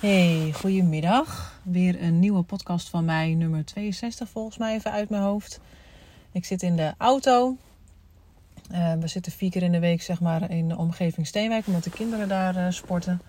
Hey, goedemiddag. Weer een nieuwe podcast van mij, nummer 62 volgens mij even uit mijn hoofd. Ik zit in de auto. Uh, we zitten vier keer in de week zeg maar in de omgeving Steenwijk, omdat de kinderen daar uh, sporten.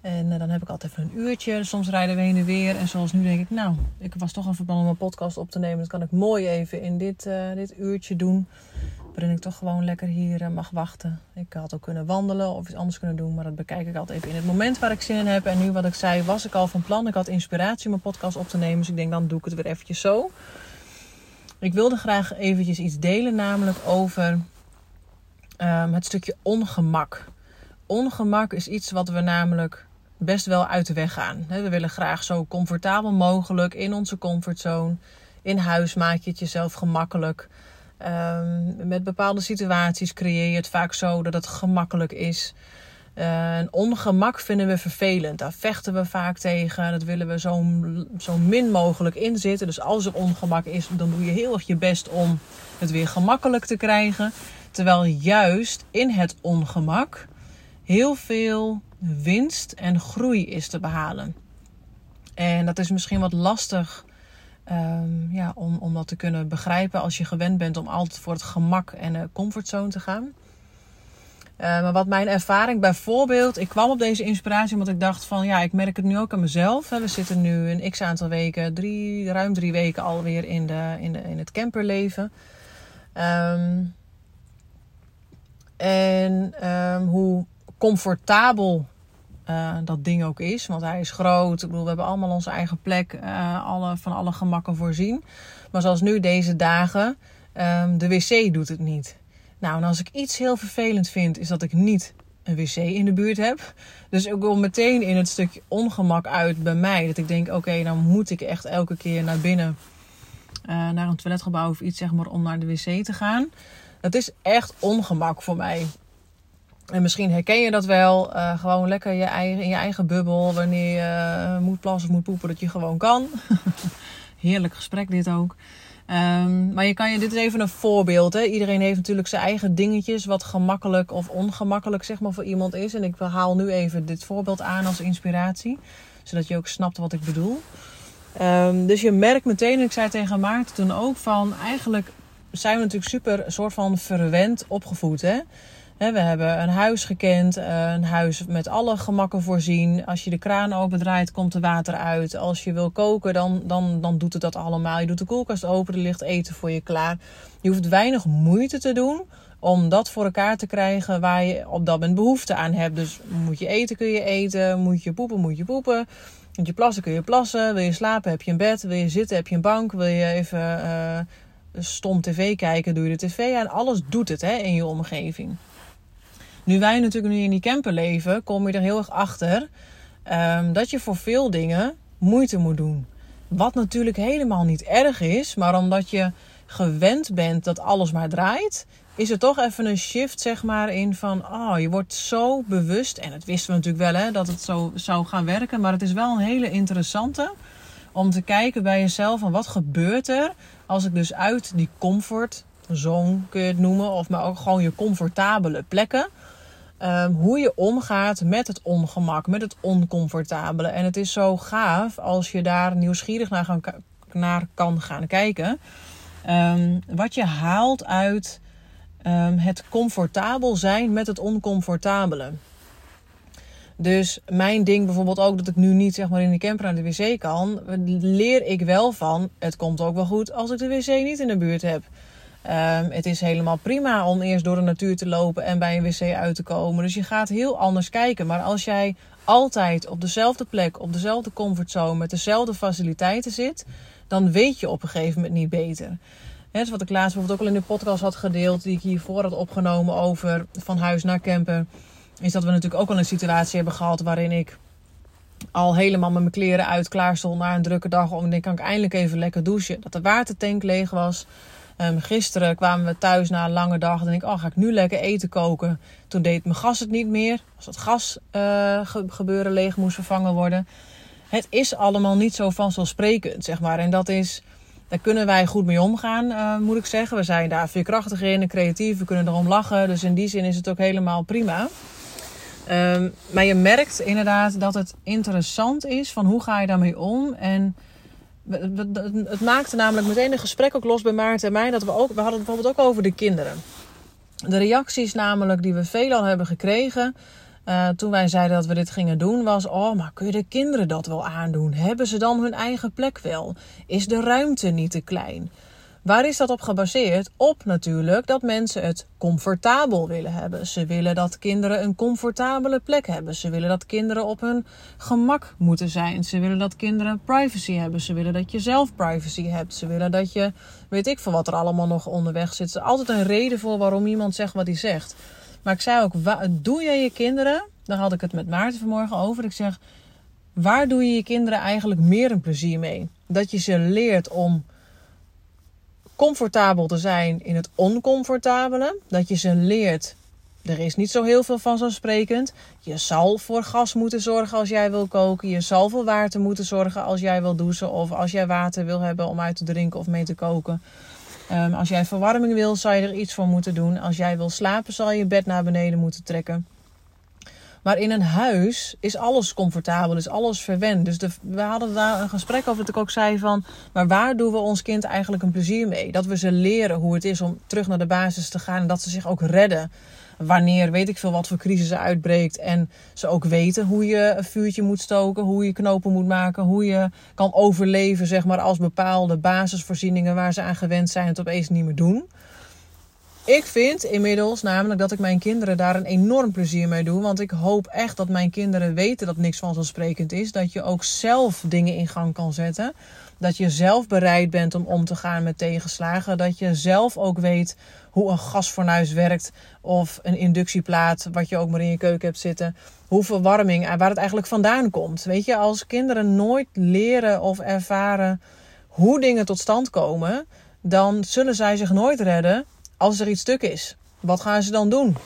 En uh, dan heb ik altijd even een uurtje. Soms rijden we heen en weer. En zoals nu denk ik, nou, ik was toch een plan om een podcast op te nemen. Dat kan ik mooi even in dit, dit uurtje doen waarin ik toch gewoon lekker hier eh, mag wachten. Ik had ook kunnen wandelen of iets anders kunnen doen, maar dat bekijk ik altijd even in het moment waar ik zin in heb. En nu wat ik zei, was ik al van plan. Ik had inspiratie om mijn podcast op te nemen, dus ik denk dan doe ik het weer eventjes zo. Ik wilde graag eventjes iets delen, namelijk over um, het stukje ongemak. Ongemak is iets wat we namelijk best wel uit de weg gaan. We willen graag zo comfortabel mogelijk in onze comfortzone. In huis maak je het jezelf gemakkelijk. Um, met bepaalde situaties creëer je het vaak zo dat het gemakkelijk is. Uh, ongemak vinden we vervelend. Daar vechten we vaak tegen. Dat willen we zo, zo min mogelijk inzitten. Dus als er ongemak is, dan doe je heel erg je best om het weer gemakkelijk te krijgen. Terwijl juist in het ongemak heel veel winst en groei is te behalen. En dat is misschien wat lastig Um, ja, om, om dat te kunnen begrijpen als je gewend bent om altijd voor het gemak en de comfortzone te gaan. Uh, maar wat mijn ervaring bijvoorbeeld, ik kwam op deze inspiratie omdat ik dacht van ja, ik merk het nu ook aan mezelf. We zitten nu een x aantal weken, drie, ruim drie weken alweer in, de, in, de, in het camperleven. Um, en um, hoe comfortabel uh, dat ding ook is. Want hij is groot. Ik bedoel, we hebben allemaal onze eigen plek. Uh, alle, van alle gemakken voorzien. Maar zoals nu deze dagen, um, de wc doet het niet. Nou, en als ik iets heel vervelend vind, is dat ik niet een wc in de buurt heb. Dus ik wil meteen in het stukje ongemak uit bij mij. Dat ik denk, oké, dan moet ik echt elke keer naar binnen. Uh, naar een toiletgebouw of iets, zeg maar, om naar de wc te gaan. Dat is echt ongemak voor mij. En misschien herken je dat wel. Uh, gewoon lekker je eigen, in je eigen bubbel. Wanneer je uh, moet plassen of moet poepen, dat je gewoon kan. Heerlijk gesprek dit ook. Um, maar je kan je, dit is even een voorbeeld. Hè? Iedereen heeft natuurlijk zijn eigen dingetjes. Wat gemakkelijk of ongemakkelijk zeg maar, voor iemand is. En ik haal nu even dit voorbeeld aan als inspiratie. Zodat je ook snapt wat ik bedoel. Um, dus je merkt meteen, en ik zei tegen Maarten toen ook van... Eigenlijk zijn we natuurlijk super soort van verwend opgevoed. Hè? We hebben een huis gekend, eh, een huis met alle gemakken voorzien. Als je de kraan opendraait, komt er water uit. Als je wil koken, dan, dan, dan doet het dat allemaal. Je doet de koelkast open, er ligt eten voor je klaar. Je hoeft weinig moeite te doen om dat voor elkaar te krijgen waar je op dat moment behoefte aan hebt. Dus moet je eten, kun je eten. Moet je poepen, moet je poepen. Moet je plassen, kun je plassen. Wil je slapen, heb je een bed. Wil je zitten, heb je een bank. Wil je even uh, stom tv kijken, doe je de tv aan. Alles doet het hè, in je omgeving. Nu wij natuurlijk nu in die camper leven, kom je er heel erg achter um, dat je voor veel dingen moeite moet doen. Wat natuurlijk helemaal niet erg is, maar omdat je gewend bent dat alles maar draait, is er toch even een shift zeg maar in van, oh, je wordt zo bewust. En het wisten we natuurlijk wel hè, dat het zo zou gaan werken, maar het is wel een hele interessante om te kijken bij jezelf van wat gebeurt er als ik dus uit die comfortzone kun je het noemen, of maar ook gewoon je comfortabele plekken Um, hoe je omgaat met het ongemak, met het oncomfortabele. En het is zo gaaf als je daar nieuwsgierig naar, gaan, naar kan gaan kijken. Um, wat je haalt uit um, het comfortabel zijn met het oncomfortabele. Dus mijn ding bijvoorbeeld ook dat ik nu niet zeg maar in de camper naar de wc kan, leer ik wel van. Het komt ook wel goed als ik de wc niet in de buurt heb. Um, het is helemaal prima om eerst door de natuur te lopen en bij een wc uit te komen. Dus je gaat heel anders kijken. Maar als jij altijd op dezelfde plek, op dezelfde comfortzone, met dezelfde faciliteiten zit, dan weet je op een gegeven moment niet beter. He, wat ik laatst bijvoorbeeld ook al in de podcast had gedeeld, die ik hiervoor had opgenomen over van huis naar camper, is dat we natuurlijk ook al een situatie hebben gehad waarin ik al helemaal met mijn kleren uit klaar stond na een drukke dag. Om dan kan ik eindelijk even lekker douchen. Dat de watertank leeg was. Um, gisteren kwamen we thuis na een lange dag. En denk ik, oh, ga ik nu lekker eten koken? Toen deed mijn gas het niet meer. Als het gas uh, gebeuren leeg moest vervangen worden. Het is allemaal niet zo vanzelfsprekend, zeg maar. En dat is, daar kunnen wij goed mee omgaan, uh, moet ik zeggen. We zijn daar veerkrachtig in en creatief. We kunnen erom lachen. Dus in die zin is het ook helemaal prima. Ehm, maar je merkt inderdaad dat het interessant is van hoe ga je daarmee om. En het maakte namelijk meteen een gesprek ook los bij Maarten en mij. Dat we, ook, we hadden het bijvoorbeeld ook over de kinderen. De reacties namelijk die we veelal hebben gekregen uh, toen wij zeiden dat we dit gingen doen, was: Oh, maar kun je de kinderen dat wel aandoen? Hebben ze dan hun eigen plek wel? Is de ruimte niet te klein? Waar is dat op gebaseerd? Op natuurlijk dat mensen het comfortabel willen hebben. Ze willen dat kinderen een comfortabele plek hebben. Ze willen dat kinderen op hun gemak moeten zijn. Ze willen dat kinderen privacy hebben. Ze willen dat je zelf privacy hebt. Ze willen dat je, weet ik veel wat er allemaal nog onderweg zit. Er is altijd een reden voor waarom iemand zegt wat hij zegt. Maar ik zei ook, doe je je kinderen, daar had ik het met Maarten vanmorgen over. Ik zeg, waar doe je je kinderen eigenlijk meer een plezier mee? Dat je ze leert om comfortabel te zijn in het oncomfortabele. Dat je ze leert, er is niet zo heel veel vanzelfsprekend. Je zal voor gas moeten zorgen als jij wil koken. Je zal voor water moeten zorgen als jij wil douchen. Of als jij water wil hebben om uit te drinken of mee te koken. Um, als jij verwarming wil, zal je er iets voor moeten doen. Als jij wil slapen, zal je je bed naar beneden moeten trekken. Maar in een huis is alles comfortabel, is alles verwend. Dus de, we hadden daar een gesprek over dat ik ook zei van... maar waar doen we ons kind eigenlijk een plezier mee? Dat we ze leren hoe het is om terug naar de basis te gaan... en dat ze zich ook redden wanneer weet ik veel wat voor crisis er uitbreekt. En ze ook weten hoe je een vuurtje moet stoken, hoe je knopen moet maken, hoe je kan overleven, zeg maar, als bepaalde basisvoorzieningen waar ze aan gewend zijn het opeens niet meer doen. Ik vind inmiddels namelijk dat ik mijn kinderen daar een enorm plezier mee doe. Want ik hoop echt dat mijn kinderen weten dat niks vanzelfsprekend is. Dat je ook zelf dingen in gang kan zetten. Dat je zelf bereid bent om om te gaan met tegenslagen. Dat je zelf ook weet hoe een gasfornuis werkt. Of een inductieplaat, wat je ook maar in je keuken hebt zitten. Hoe verwarming en waar het eigenlijk vandaan komt. Weet je, als kinderen nooit leren of ervaren hoe dingen tot stand komen. Dan zullen zij zich nooit redden als er iets stuk is. Wat gaan ze dan doen?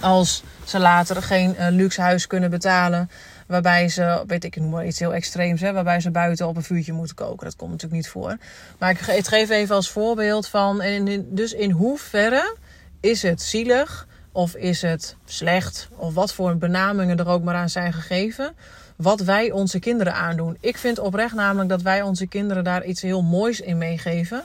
Als ze later geen uh, luxe huis kunnen betalen Waarbij ze, weet ik, noem maar iets heel extreems, hè, waarbij ze buiten op een vuurtje moeten koken. Dat komt natuurlijk niet voor. Maar ik, geef even als voorbeeld van, en dus in hoeverre is het zielig of is het slecht of wat voor benamingen er ook maar aan zijn gegeven wat wij onze kinderen aandoen. Ik vind oprecht namelijk dat wij onze kinderen daar iets heel moois in meegeven.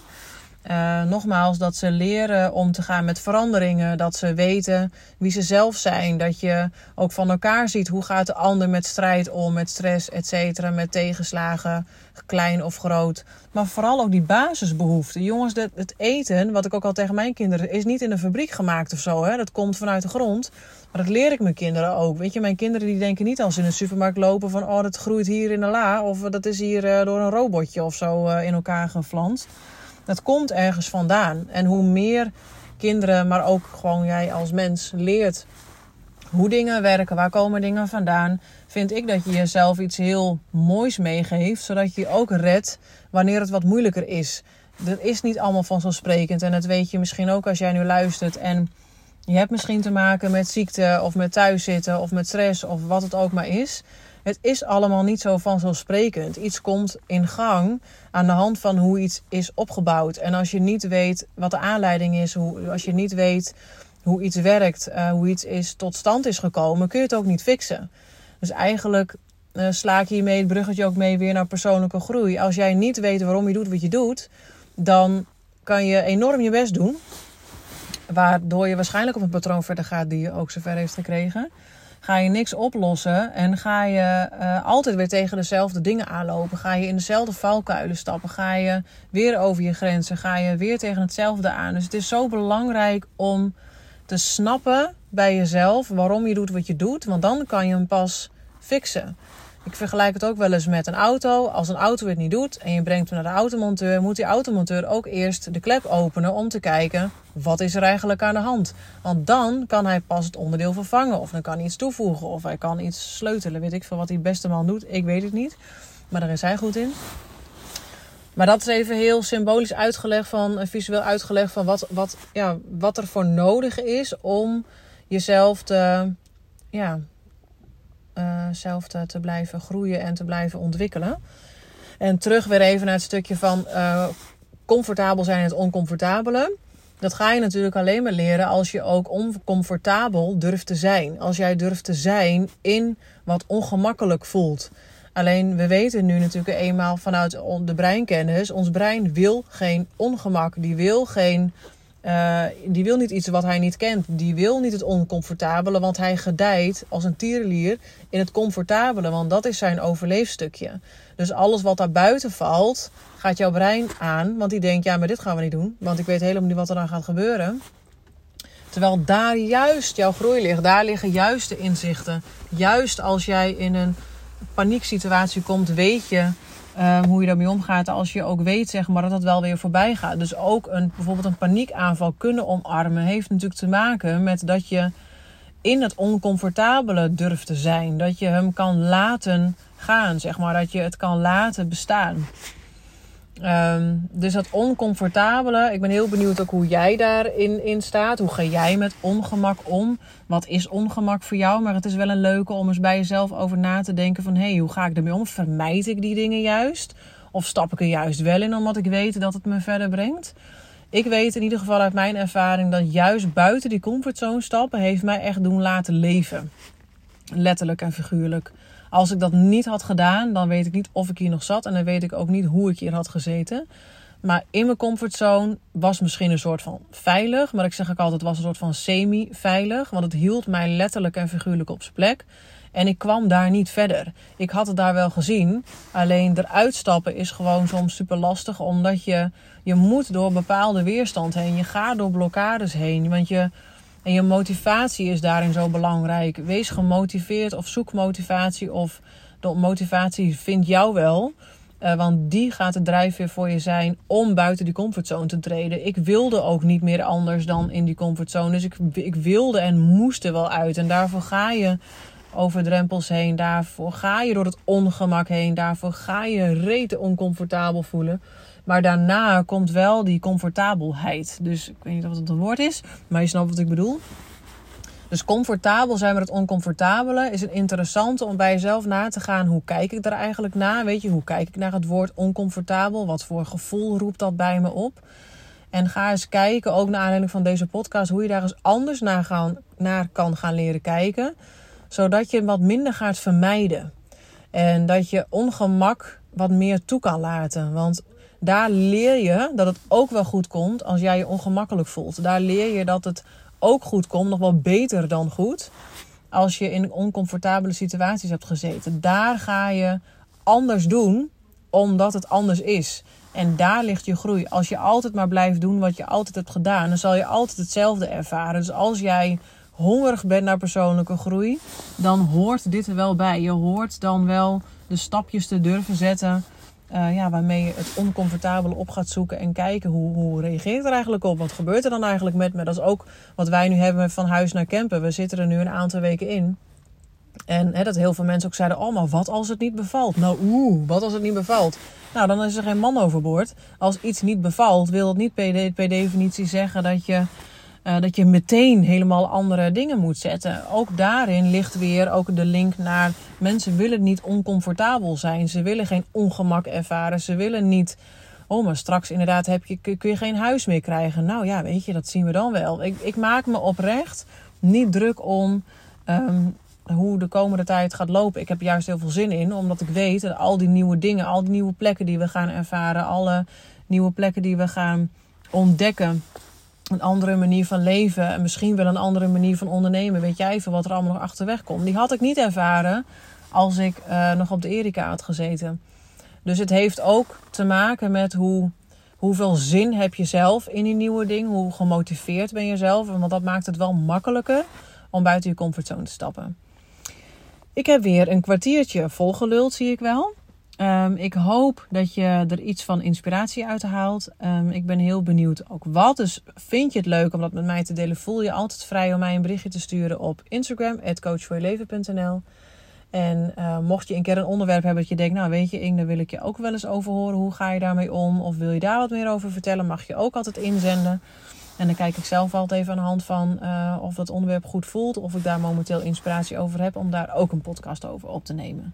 Uh, nogmaals, dat ze leren om te gaan met veranderingen. Dat ze weten wie ze zelf zijn. Dat je ook van elkaar ziet hoe gaat de ander met strijd om, met stress, et met tegenslagen, klein of groot. Maar vooral ook die basisbehoeften. Jongens, het eten, wat ik ook al tegen mijn kinderen, is niet in een fabriek gemaakt of zo. Hè? Dat komt vanuit de grond. Maar dat leer ik mijn kinderen ook. Weet je, mijn kinderen die denken niet als ze in een supermarkt lopen van, oh, dat groeit hier in de la. Of dat is hier uh, door een robotje of zo uh, in elkaar geflanst. Dat komt ergens vandaan. En hoe meer kinderen, maar ook gewoon jij als mens leert hoe dingen werken, waar komen dingen vandaan, vind ik dat je jezelf iets heel moois meegeeft, zodat je ook redt wanneer het wat moeilijker is. Dat is niet allemaal vanzelfsprekend en dat weet je misschien ook als jij nu luistert en je hebt misschien te maken met ziekte of met thuiszitten of met stress of wat het ook maar is. Het is allemaal niet zo vanzelfsprekend. Iets komt in gang aan de hand van hoe iets is opgebouwd. En als je niet weet wat de aanleiding is, hoe, als je niet weet hoe iets werkt, uh, hoe iets is tot stand is gekomen, kun je het ook niet fixen. Dus eigenlijk uh, sla ik hiermee het bruggetje ook mee weer naar persoonlijke groei. Als jij niet weet waarom je doet wat je doet, dan kan je enorm je best doen. Waardoor je waarschijnlijk op een patroon verder gaat die je ook zover heeft gekregen ga je niks oplossen en ga je uh, altijd weer tegen dezelfde dingen aanlopen. Ga je in dezelfde valkuilen stappen. Ga je weer over je grenzen. Ga je weer tegen hetzelfde aan. Dus het is zo belangrijk om te snappen bij jezelf waarom je doet wat je doet. Want dan kan je hem pas fixen. Ik vergelijk het ook wel eens met een auto. Als een auto het niet doet en je brengt hem naar de automonteur, moet die automonteur ook eerst de klep openen om te kijken wat is er eigenlijk aan de hand. Want dan kan hij pas het onderdeel vervangen of dan kan hij iets toevoegen of hij kan iets sleutelen. Weet ik veel wat die beste man doet. Ik weet het niet, maar daar is hij goed in. Maar dat is even heel symbolisch uitgelegd van, visueel uitgelegd van wat, wat, ja, wat er voor nodig is om jezelf te, ja, zelf te, te, blijven groeien en te blijven ontwikkelen. En terug weer even naar het stukje van uh, comfortabel zijn en het oncomfortabele. Dat ga je natuurlijk alleen maar leren als je ook oncomfortabel durft te zijn. Als jij durft te zijn in wat ongemakkelijk voelt. Alleen we weten nu natuurlijk eenmaal vanuit de breinkennis: ons brein wil geen ongemak. Die wil geen. Uh, die wil niet iets wat hij niet kent. Die wil niet het oncomfortabele, want hij gedijt als een tierenlier in het comfortabele, want dat is zijn overleefstukje. Dus alles wat daar buiten valt, gaat jouw brein aan, want die denkt: ja, maar dit gaan we niet doen, want ik weet helemaal niet wat er dan gaat gebeuren. Terwijl daar juist jouw groei ligt, daar liggen juist de inzichten. Juist als jij in een panieksituatie komt, weet je uh, hoe je daarmee omgaat. Als je ook weet zeg maar, dat dat wel weer voorbij gaat. Dus ook een, bijvoorbeeld een paniekaanval kunnen omarmen heeft natuurlijk te maken met dat je in het oncomfortabele durft te zijn. Dat je hem kan laten gaan, zeg maar. Dat je het kan laten bestaan. Um, dus dat oncomfortabele, ik ben heel benieuwd ook hoe jij daarin in staat. Hoe ga jij met ongemak om? Wat is ongemak voor jou? Maar het is wel een leuke om eens bij jezelf over na te denken van... hé, hey, hoe ga ik ermee om? Vermijd ik die dingen juist? Of stap ik er juist wel in omdat ik weet dat het me verder brengt? Ik weet in ieder geval uit mijn ervaring dat juist buiten die comfortzone stappen... heeft mij echt doen laten leven. Letterlijk en figuurlijk. Als ik dat niet had gedaan, dan weet ik niet of ik hier nog zat. En dan weet ik ook niet hoe ik hier had gezeten. Maar in mijn comfortzone was misschien een soort van veilig. Maar ik zeg ook altijd, het was een soort van semi-veilig. Want het hield mij letterlijk en figuurlijk op zijn plek. En ik kwam daar niet verder. Ik had het daar wel gezien. Alleen eruit stappen is gewoon soms super lastig. Omdat je, je moet door bepaalde weerstand heen. Je gaat door blokkades heen. Want je en je motivatie is daarin zo belangrijk. Wees gemotiveerd of zoek motivatie of de motivatie vindt jou wel. Uh, want die gaat de drijfveer voor je zijn om buiten die comfortzone te treden. Ik wilde ook niet meer anders dan in die comfortzone. Dus ik, ik wilde en moest er wel uit. En daarvoor ga je over drempels heen. Daarvoor ga je door het ongemak heen. Daarvoor ga je rete oncomfortabel voelen. Maar daarna komt wel die comfortabelheid. Dus ik weet niet of het een woord is, maar je snapt wat ik bedoel. Dus comfortabel zijn met het oncomfortabele is een interessante om bij jezelf na te gaan. Hoe kijk ik er eigenlijk naar? Weet je, hoe kijk ik naar het woord oncomfortabel? Wat voor gevoel roept dat bij me op? En ga eens kijken, ook naar aanleiding van deze podcast, hoe je daar eens anders naar, gaan, naar kan gaan leren kijken. Zodat je wat minder gaat vermijden. En dat je ongemak wat meer toe kan laten. Want daar leer je dat het ook wel goed komt als jij je ongemakkelijk voelt. Daar leer je dat het ook goed komt, nog wel beter dan goed, als je in oncomfortabele situaties hebt gezeten. Daar ga je anders doen, omdat het anders is. En daar ligt je groei. Als je altijd maar blijft doen wat je altijd hebt gedaan, dan zal je altijd hetzelfde ervaren. Dus als jij hongerig bent naar persoonlijke groei, dan hoort dit er wel bij. Je hoort dan wel de stapjes te durven zetten uh, ja, waarmee je het oncomfortabele op gaat zoeken en kijken hoe, hoe reageert er eigenlijk op? Wat gebeurt er dan eigenlijk met me? Dat is ook wat wij nu hebben van huis naar campen. We zitten er nu een aantal weken in. En hè, dat heel veel mensen ook zeiden: Oh, maar wat als het niet bevalt? Nou, oeh, wat als het niet bevalt? Nou, dan is er geen man overboord. Als iets niet bevalt, wil het niet per, per definitie zeggen dat je uh, dat je meteen helemaal andere dingen moet zetten. Ook daarin ligt weer ook de link naar mensen willen niet oncomfortabel zijn. Ze willen geen ongemak ervaren. Ze willen niet. Oh, maar straks inderdaad heb je, kun je geen huis meer krijgen. Nou ja, weet je, dat zien we dan wel. Ik, ik maak me oprecht niet druk om um, hoe de komende tijd gaat lopen. Ik heb juist heel veel zin in, omdat ik weet dat al die nieuwe dingen, al die nieuwe plekken die we gaan ervaren, alle nieuwe plekken die we gaan ontdekken een andere manier van leven en misschien wel een andere manier van ondernemen. Weet jij even wat er allemaal nog achterweg komt. Die had ik niet ervaren als ik uh, nog op de Erika had gezeten. Dus het heeft ook te maken met hoe, hoeveel zin heb je zelf in die nieuwe dingen. Hoe gemotiveerd ben je zelf. Want dat maakt het wel makkelijker om buiten je comfortzone te stappen. Ik heb weer een kwartiertje volgeluld, zie ik wel. Um, ik hoop dat je er iets van inspiratie uit haalt. Um, ik ben heel benieuwd ook wat. Dus vind je het leuk om dat met mij te delen? Voel je altijd vrij om mij een berichtje te sturen op Instagram, coachvoorjeleven.nl. En uh, mocht je een keer een onderwerp hebben dat je denkt, nou weet je, Ing, daar wil ik je ook wel eens over horen. Hoe ga je daarmee om? Of wil je daar wat meer over vertellen? Mag je ook altijd inzenden. En dan kijk ik zelf altijd even aan de hand van uh, of dat onderwerp goed voelt. Of ik daar momenteel inspiratie over heb om daar ook een podcast over op te nemen.